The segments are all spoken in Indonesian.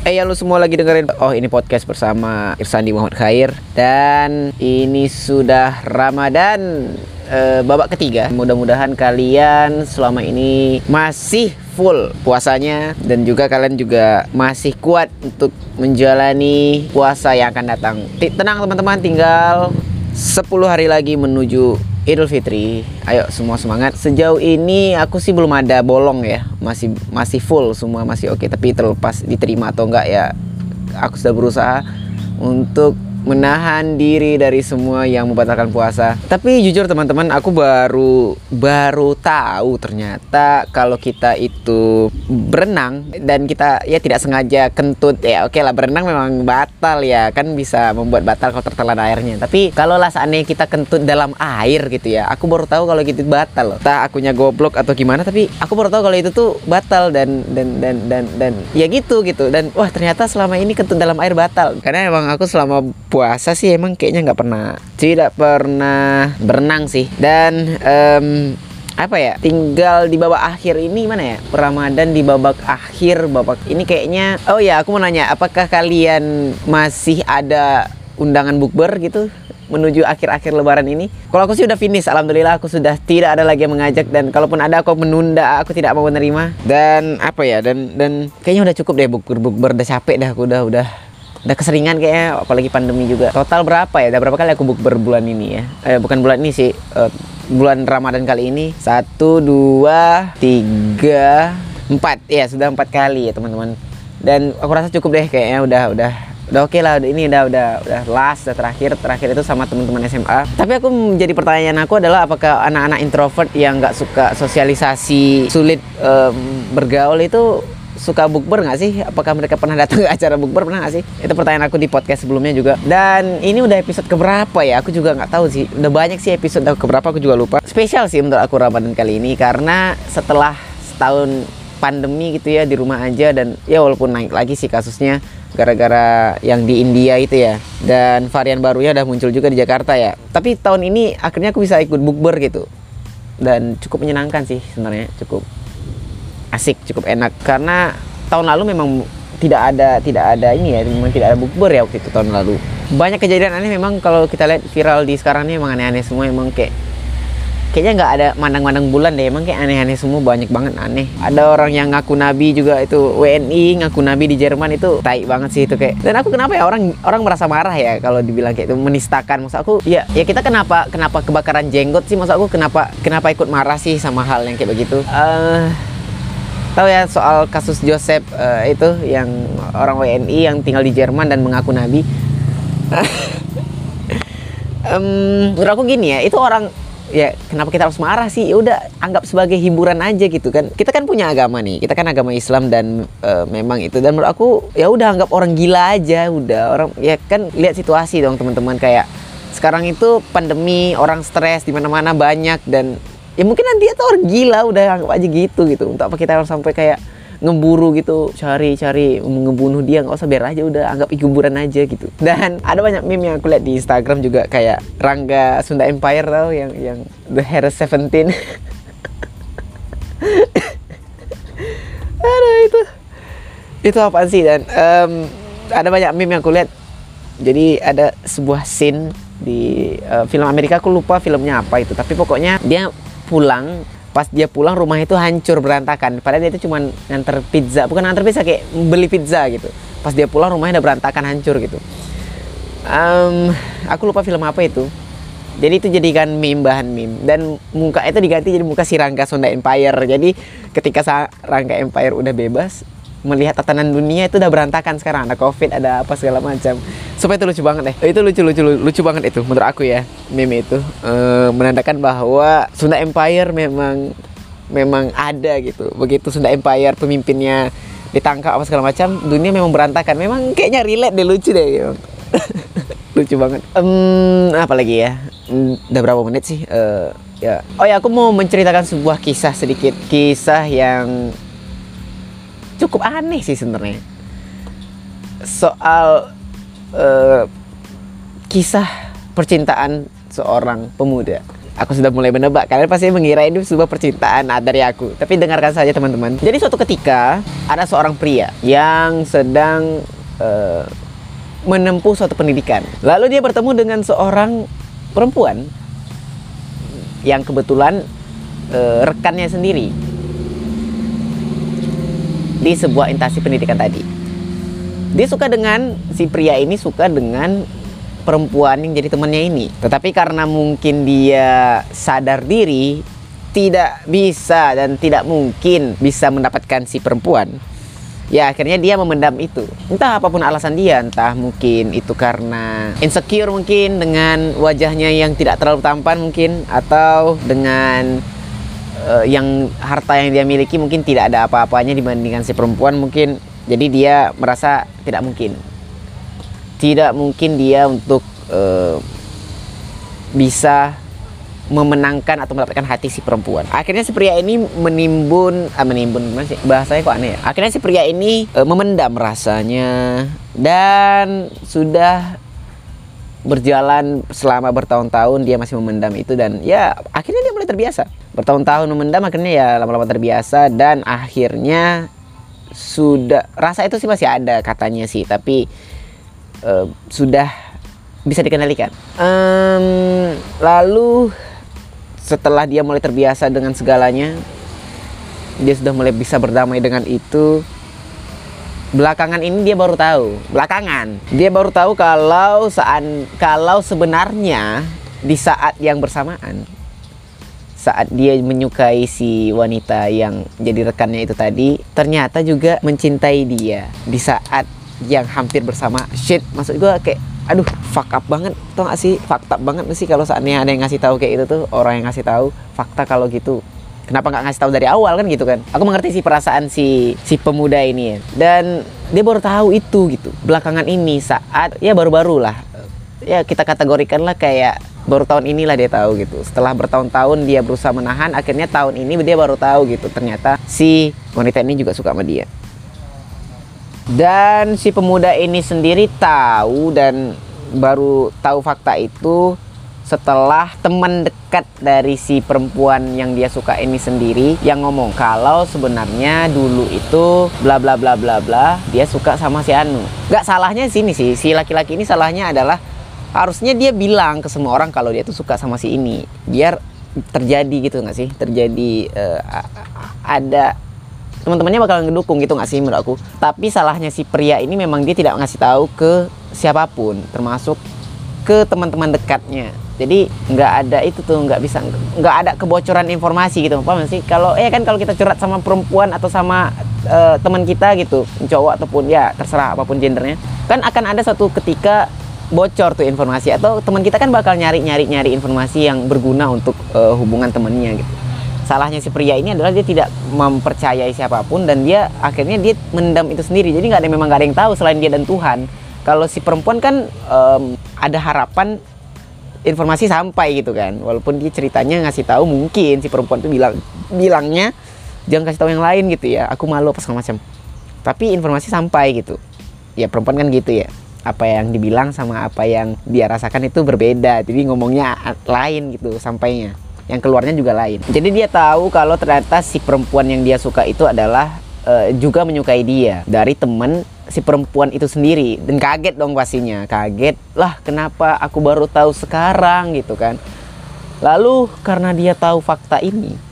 Eh ya lu semua lagi dengerin. Oh ini podcast bersama Irsandi Muhammad Khair. Dan ini sudah Ramadan eh, Babak ketiga. Mudah-mudahan kalian selama ini Masih full puasanya. Dan juga kalian juga masih kuat Untuk menjalani puasa yang akan datang. Tenang teman-teman. Tinggal 10 hari lagi menuju Idul Fitri. Ayo semua semangat. Sejauh ini aku sih belum ada bolong ya. Masih masih full semua masih oke, tapi terlepas diterima atau enggak ya aku sudah berusaha untuk menahan diri dari semua yang membatalkan puasa. Tapi jujur teman-teman, aku baru baru tahu ternyata kalau kita itu berenang dan kita ya tidak sengaja kentut ya oke lah berenang memang batal ya kan bisa membuat batal kalau tertelan airnya. Tapi kalau lah seandainya kita kentut dalam air gitu ya, aku baru tahu kalau gitu batal loh. Tak akunya goblok atau gimana tapi aku baru tahu kalau itu tuh batal dan dan dan dan dan ya gitu gitu dan wah ternyata selama ini kentut dalam air batal karena emang aku selama puasa sih emang kayaknya nggak pernah tidak pernah berenang sih dan um, apa ya tinggal di babak akhir ini mana ya Ramadan di babak akhir babak ini kayaknya oh ya aku mau nanya apakah kalian masih ada undangan bukber gitu menuju akhir-akhir lebaran ini. Kalau aku sih udah finish, alhamdulillah aku sudah tidak ada lagi yang mengajak dan kalaupun ada aku menunda, aku tidak mau menerima. Dan apa ya? Dan dan kayaknya udah cukup deh bukber-bukber udah capek dah aku udah udah udah keseringan kayaknya apalagi pandemi juga. Total berapa ya? Udah berapa kali aku bukber bulan ini ya? Eh bukan bulan ini sih. Uh, bulan ramadan kali ini. Satu dua tiga empat. Ya sudah empat kali ya teman-teman. Dan aku rasa cukup deh kayaknya. Udah udah udah oke okay lah ini udah udah udah last udah terakhir. Terakhir itu sama teman-teman SMA tapi aku menjadi pertanyaan aku adalah apakah anak-anak introvert yang nggak suka sosialisasi sulit um, bergaul itu suka bukber nggak sih? Apakah mereka pernah datang ke acara bukber pernah nggak sih? Itu pertanyaan aku di podcast sebelumnya juga. Dan ini udah episode keberapa ya? Aku juga nggak tahu sih. Udah banyak sih episode keberapa aku juga lupa. Spesial sih menurut aku Ramadan kali ini karena setelah setahun pandemi gitu ya di rumah aja dan ya walaupun naik lagi sih kasusnya gara-gara yang di India itu ya dan varian barunya udah muncul juga di Jakarta ya tapi tahun ini akhirnya aku bisa ikut bukber gitu dan cukup menyenangkan sih sebenarnya cukup asik cukup enak. Karena tahun lalu memang tidak ada tidak ada ini ya memang tidak ada bukber ya waktu itu tahun lalu. Banyak kejadian aneh memang kalau kita lihat viral di sekarang ini memang aneh-aneh semua emang kayak kayaknya nggak ada mandang-mandang bulan deh emang kayak aneh-aneh semua banyak banget aneh. Ada orang yang ngaku nabi juga itu WNI ngaku nabi di Jerman itu tai banget sih itu kayak. Dan aku kenapa ya orang orang merasa marah ya kalau dibilang kayak itu menistakan. Maksud aku ya ya kita kenapa kenapa kebakaran jenggot sih? Maksud aku kenapa kenapa ikut marah sih sama hal yang kayak begitu? Uh, tahu ya soal kasus Joseph uh, itu yang orang WNI yang tinggal di Jerman dan mengaku nabi. Um, menurut aku gini ya itu orang ya kenapa kita harus marah sih? Ya udah anggap sebagai hiburan aja gitu kan. Kita kan punya agama nih kita kan agama Islam dan uh, memang itu. Dan menurut aku ya udah anggap orang gila aja udah. Orang ya kan lihat situasi dong teman-teman. Kayak sekarang itu pandemi orang stres di mana-mana banyak dan ya mungkin nanti itu orang gila udah anggap aja gitu gitu. Untuk apa kita harus sampai kayak ngeburu gitu cari-cari ngebunuh dia. Nggak usah biar aja udah anggap hiburan aja gitu. Dan ada banyak meme yang aku lihat di Instagram juga kayak Rangga Sunda Empire tau yang yang The Hair Seventeen. Ada itu. Itu apa sih? Dan um, ada banyak meme yang aku lihat. Jadi ada sebuah scene di uh, film Amerika. Aku lupa filmnya apa itu. Tapi pokoknya dia pulang pas dia pulang rumah itu hancur berantakan. Padahal dia itu cuma nganter pizza bukan nganter pizza kayak beli pizza gitu. Pas dia pulang rumahnya udah berantakan hancur gitu. Um, aku lupa film apa itu. Jadi itu jadikan meme bahan meme. Dan muka itu diganti jadi muka si Rangga Sonda Empire. Jadi ketika Rangga Empire udah bebas melihat tatanan dunia itu udah berantakan sekarang ada covid ada apa segala macam. Supaya itu lucu banget deh. Itu lucu lucu lucu banget itu menurut aku ya meme itu. E, menandakan bahwa Sunda Empire memang memang ada gitu. Begitu Sunda Empire pemimpinnya ditangkap apa segala macam dunia memang berantakan. Memang kayaknya relate deh lucu deh. Gitu. lucu banget. Um, apa lagi ya? Um, udah berapa menit sih? Uh, ya. Oh ya aku mau menceritakan sebuah kisah sedikit. Kisah yang cukup aneh sih sebenarnya soal uh, kisah percintaan seorang pemuda Aku sudah mulai menebak. Kalian pasti mengira ini sebuah percintaan dari aku. Tapi dengarkan saja teman-teman. Jadi suatu ketika ada seorang pria yang sedang uh, menempuh suatu pendidikan. Lalu dia bertemu dengan seorang perempuan yang kebetulan uh, rekannya sendiri di sebuah instansi pendidikan tadi. Dia suka dengan si pria ini suka dengan perempuan yang jadi temannya ini. Tetapi karena mungkin dia sadar diri tidak bisa dan tidak mungkin bisa mendapatkan si perempuan. Ya akhirnya dia memendam itu. Entah apa pun alasan dia, entah mungkin itu karena insecure mungkin dengan wajahnya yang tidak terlalu tampan mungkin atau dengan uh, yang harta yang dia miliki mungkin tidak ada apa-apanya dibandingkan si perempuan mungkin. Jadi dia merasa tidak mungkin tidak mungkin dia untuk uh, bisa memenangkan atau mendapatkan hati si perempuan. Akhirnya si pria ini menimbun, ah, menimbun gimana? Bahasanya kok aneh ya. Akhirnya si pria ini uh, memendam rasanya dan sudah berjalan selama bertahun-tahun dia masih memendam itu dan ya akhirnya dia mulai terbiasa. Bertahun-tahun memendam akhirnya ya lama-lama terbiasa dan akhirnya sudah rasa itu sih masih ada katanya sih, tapi uh, sudah bisa dikendalikan. Um, lalu setelah dia mulai terbiasa dengan segalanya, dia sudah mulai bisa berdamai dengan itu. Belakangan ini dia baru tahu, belakangan dia baru tahu kalau saat kalau sebenarnya di saat yang bersamaan saat dia menyukai si wanita yang jadi rekannya itu tadi ternyata juga mencintai dia di saat yang hampir bersama. Shit maksud gue kayak aduh fuck up banget. Tau gak sih? Fakta banget sih kalau saatnya ada yang ngasih tahu kayak itu tuh? Orang yang ngasih tahu fakta kalau gitu. Kenapa nggak ngasih tahu dari awal kan gitu kan? Aku mengerti sih perasaan si si pemuda ini ya. Dan dia baru tahu itu gitu belakangan ini saat ya baru-baru lah. Ya kita kategorikan lah kayak baru tahun inilah dia tahu gitu setelah bertahun-tahun dia berusaha menahan akhirnya tahun ini dia baru tahu gitu ternyata si wanita ini juga suka sama dia dan si pemuda ini sendiri tahu dan baru tahu fakta itu setelah teman dekat dari si perempuan yang dia suka ini sendiri yang ngomong kalau sebenarnya dulu itu bla bla bla bla bla dia suka sama si Anu. Gak salahnya sini sih si laki-laki ini salahnya adalah harusnya dia bilang ke semua orang kalau dia tuh suka sama si ini. Biar terjadi gitu nggak sih? Terjadi uh, ada teman-temannya bakal ngedukung gitu nggak sih menurut aku? Tapi salahnya si pria ini memang dia tidak ngasih tahu ke siapa pun termasuk ke teman-teman dekatnya. Jadi nggak ada itu tuh nggak bisa nggak ada kebocoran informasi gitu. Apa sih? Kalau eh kan kalau kita curhat sama perempuan atau sama uh, teman kita gitu cowok ataupun ya terserah apa pun gendernya kan akan ada suatu ketika bocor tuh informasi. Atau teman kita kan bakal nyari nyari nyari informasi yang berguna untuk uh, hubungan temennya gitu. Salahnya si pria ini adalah dia tidak mempercayai siapa pun dan dia akhirnya dia mendam itu sendiri. Jadi nggak ada memang nggak ada yang tahu selain dia dan Tuhan. Kalau si perempuan kan um, ada harapan informasi sampai gitu kan. Walaupun dia ceritanya ngasih tahu mungkin si perempuan itu bilang bilangnya jangan kasih tahu yang lain gitu ya. Aku malu apa segala macam. Tapi informasi sampai gitu. Ya perempuan kan gitu ya apa yang dibilang sama apa yang dia rasakan itu berbeda. Jadi ngomongnya lain gitu sampainya. Yang keluarnya juga lain. Jadi dia tahu kalau ternyata si perempuan yang dia suka itu adalah uh, juga menyukai dia dari temen si perempuan itu sendiri. Dan kaget dong pastinya. Kaget lah kenapa aku baru tahu sekarang? gitu kan. Lalu karena dia tahu fakta ini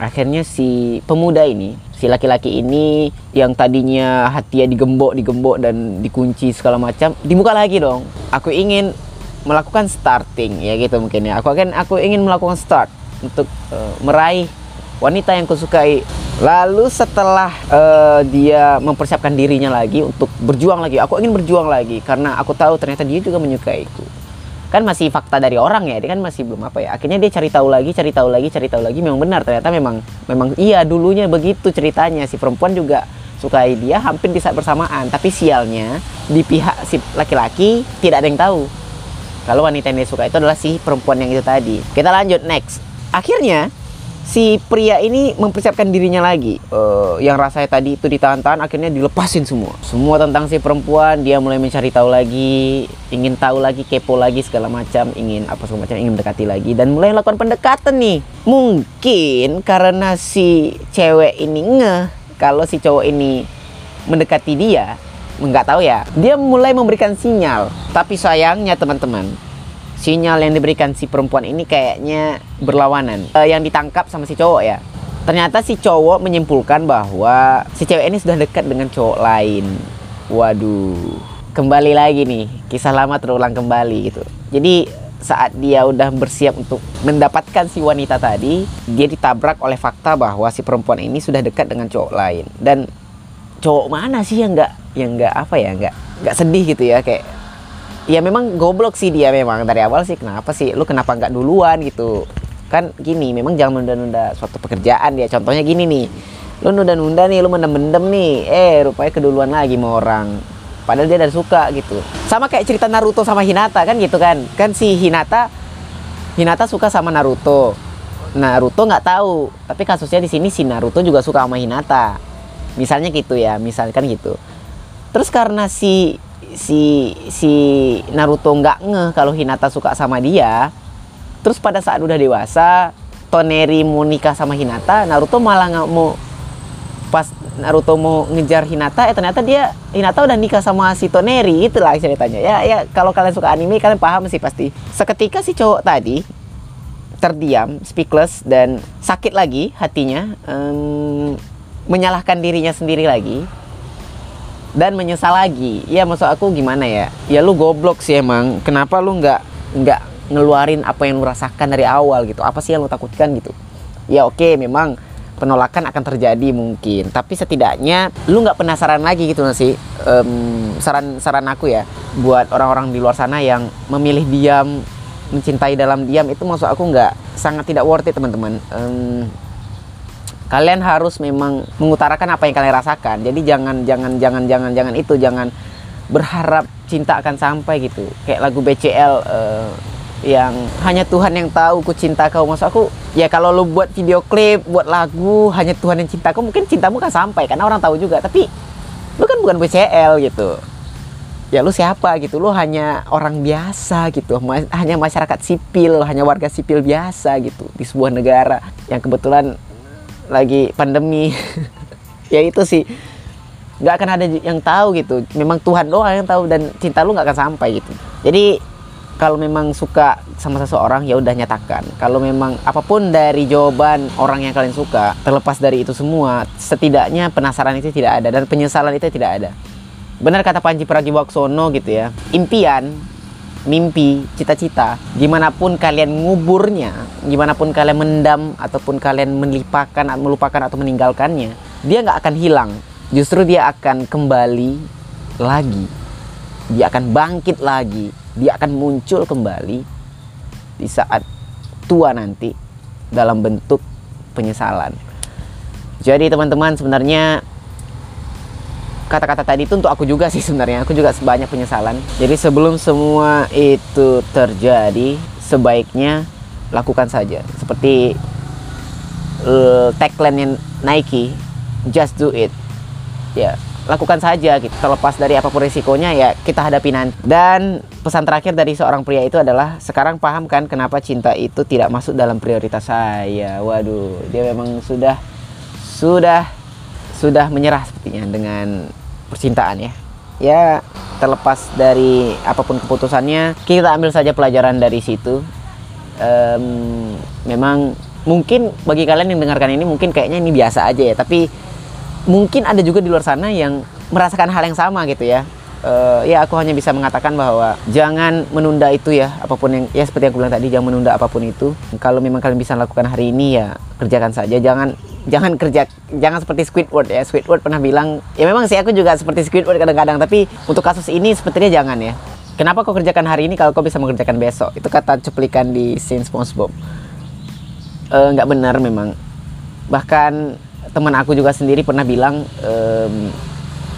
akhirnya si pemuda ini si laki-laki ini yang tadinya hatinya digembok digembok dan dikunci segala macam dibuka lagi dong aku ingin melakukan starting ya gitu mungkin ya. Aku akan aku ingin melakukan start untuk uh, meraih wanita yang kusukai. Lalu setelah uh, dia mempersiapkan dirinya lagi untuk berjuang lagi, aku ingin berjuang lagi karena aku tahu ternyata dia juga menyukaiku. Kan masih fakta dari orang ya, dia kan masih belum apa ya. Akhirnya dia cari tahu lagi, cari tahu lagi, cari tahu lagi. Memang benar ternyata memang memang iya dulunya begitu ceritanya. Si perempuan juga sukai dia hampir di saat bersamaan. Tapi sialnya di pihak si laki-laki tidak ada yang tahu kalau wanita yang dia suka itu adalah si perempuan yang itu tadi kita lanjut next akhirnya si pria ini mempersiapkan dirinya lagi. Uh, yang rasanya tadi itu ditahan-tahan akhirnya dilepasin semua. Semua tentang si perempuan dia mulai mencari tahu lagi ingin tahu lagi kepo lagi segala macam ingin apa segala macam ingin mendekati lagi. Dan mulai melakukan pendekatan nih. Mungkin karena si cewek ini ngeh kalau si cowok ini mendekati dia nggak tahu ya. Dia mulai memberikan sinyal. Tapi sayangnya teman-teman sinyal yang diberikan si perempuan ini kayaknya berlawanan. Uh, yang ditangkap sama si cowok ya. Ternyata si cowok menyimpulkan bahwa si cewek ini sudah dekat dengan cowok lain. Waduh, kembali lagi nih kisah lama terulang kembali gitu. Jadi saat dia udah bersiap untuk mendapatkan si wanita tadi, dia ditabrak oleh fakta bahwa si perempuan ini sudah dekat dengan cowok lain. Dan cowok mana sih yang nggak yang nggak apa ya nggak nggak sedih gitu ya kayak ya memang goblok sih dia memang. Dari awal sih kenapa sih? Lu kenapa nggak duluan gitu? Kan gini memang jangan nunda-nunda suatu pekerjaan ya contohnya gini nih. Lu nunda-nunda nih lu mendem-mendem nih. Eh rupanya keduluan lagi mau orang. Padahal dia udah suka gitu. Sama kayak cerita Naruto sama Hinata kan gitu kan? Kan si Hinata Hinata suka sama Naruto. Naruto nggak tahu. Tapi kasusnya di sini si Naruto juga suka sama Hinata. Misalnya gitu ya misalkan gitu. Terus karena si si si Naruto nggak ngeh kalau Hinata suka sama dia. Terus pada saat udah dewasa Toneri mau nikah sama Hinata Naruto malah nggak mau pas Naruto mau ngejar Hinata eh ternyata dia Hinata udah nikah sama si Toneri itulah ceritanya. Ya ya kalau kalian suka anime kalian paham sih pasti. Seketika si cowok tadi terdiam speechless dan sakit lagi hatinya um, menyalahkan dirinya sendiri lagi dan menyesal lagi. Ya maksud aku gimana ya? Ya lu goblok sih emang. Kenapa lu nggak nggak ngeluarin apa yang lu rasakan dari awal gitu? Apa sih yang lu takutkan gitu? Ya oke okay, memang penolakan akan terjadi mungkin. Tapi setidaknya lu nggak penasaran lagi gitu sih? Um, saran saran aku ya buat orang-orang di luar sana yang memilih diam mencintai dalam diam itu maksud aku nggak sangat tidak worth it teman-teman. Um, kalian harus memang mengutarakan apa yang kalian rasakan. Jadi jangan jangan jangan jangan jangan itu. Jangan berharap cinta akan sampai gitu. Kayak lagu BCL uh, eh, yang hanya Tuhan yang tahu ku cinta kau. Maksud aku ya kalau lu buat video klip buat lagu hanya Tuhan yang cinta kau mungkin cintamu kan sampai. Karena orang tahu juga. Tapi lu kan bukan BCL gitu. Ya lu siapa gitu? Lu hanya orang biasa gitu. Hanya masyarakat sipil hanya warga sipil biasa gitu di sebuah negara yang kebetulan lagi pandemi. Ya itu sih. Nggak akan ada yang tahu gitu. Memang Tuhan doang yang tahu dan cinta lu nggak akan sampai gitu. Jadi kalau memang suka sama seseorang ya udah nyatakan. Kalau memang apa pun dari jawaban orang yang kalian suka terlepas dari itu semua setidaknya penasaran itu tidak ada dan penyesalan itu tidak ada. Benar kata Panji Pragiwaksono gitu ya impian mimpi, cita-cita, gimana pun kalian nguburnya, gimana pun kalian mendam ataupun kalian melipakan, melupakan atau meninggalkannya, dia nggak akan hilang. Justru dia akan kembali lagi. Dia akan bangkit lagi. Dia akan muncul kembali di saat tua nanti dalam bentuk penyesalan. Jadi teman-teman sebenarnya kata-kata tadi itu untuk aku juga sih sebenarnya. Aku juga sebanyak penyesalan. Jadi sebelum semua itu terjadi sebaiknya lakukan saja. Seperti uh, tagline Nike just do it. Ya lakukan saja gitu. Terlepas dari apa pun risikonya ya kita hadapi nanti. Dan pesan terakhir dari seorang pria itu adalah sekarang paham kan kenapa cinta itu tidak masuk dalam prioritas saya. Waduh dia memang sudah sudah sudah menyerah sepertinya dengan percintaan ya. Ya terlepas dari apa pun keputusannya kita ambil saja pelajaran dari situ. Um, memang mungkin bagi kalian yang dengarkan ini mungkin kayaknya ini biasa aja ya. Tapi mungkin ada juga di luar sana yang merasakan hal yang sama gitu ya. Uh, ya aku hanya bisa mengatakan bahwa jangan menunda itu ya apa pun yang ya seperti yang aku bilang tadi jangan menunda apa pun itu. Kalau memang kalian bisa lakukan hari ini ya kerjakan saja. Jangan jangan kerja jangan seperti Squidward ya. Squidward pernah bilang ya memang sih aku juga seperti Squidward kadang-kadang tapi untuk kasus ini sepertinya jangan ya. Kenapa kau kerjakan hari ini kalau kau bisa mengerjakan besok? Itu kata cuplikan di scene SpongeBob. Eh, nggak uh, benar memang. Bahkan teman aku juga sendiri pernah bilang um,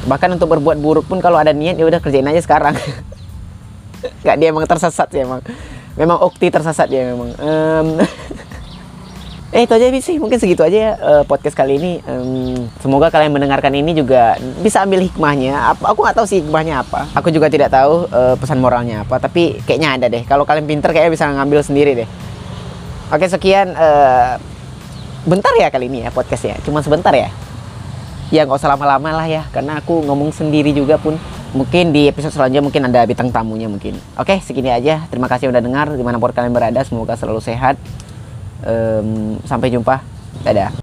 bahkan untuk berbuat buruk pun kalau ada niat ya udah kerjain aja sekarang. Nggak dia emang tersesat sih emang. Memang Okti tersesat ya memang. Um, Eh itu aja sih mungkin segitu aja ya eh, podcast kali ini. Em, semoga kalian mendengarkan ini juga bisa ambil hikmahnya. Apa, aku nggak tahu sih hikmahnya apa. Aku juga tidak tahu eh, pesan moralnya apa. Tapi kayaknya ada deh. Kalau kalian pinter kayaknya bisa ngambil sendiri deh. Oke sekian. eh, bentar ya kali ini ya podcastnya. Cuma sebentar ya. Ya nggak usah lama-lama lah ya. Karena aku ngomong sendiri juga pun. Mungkin di episode selanjutnya mungkin ada bintang tamunya mungkin. Oke segini aja. Terima kasih udah dengar. Di mana pun kalian berada. Semoga selalu sehat. Em, sampai jumpa. Dadah.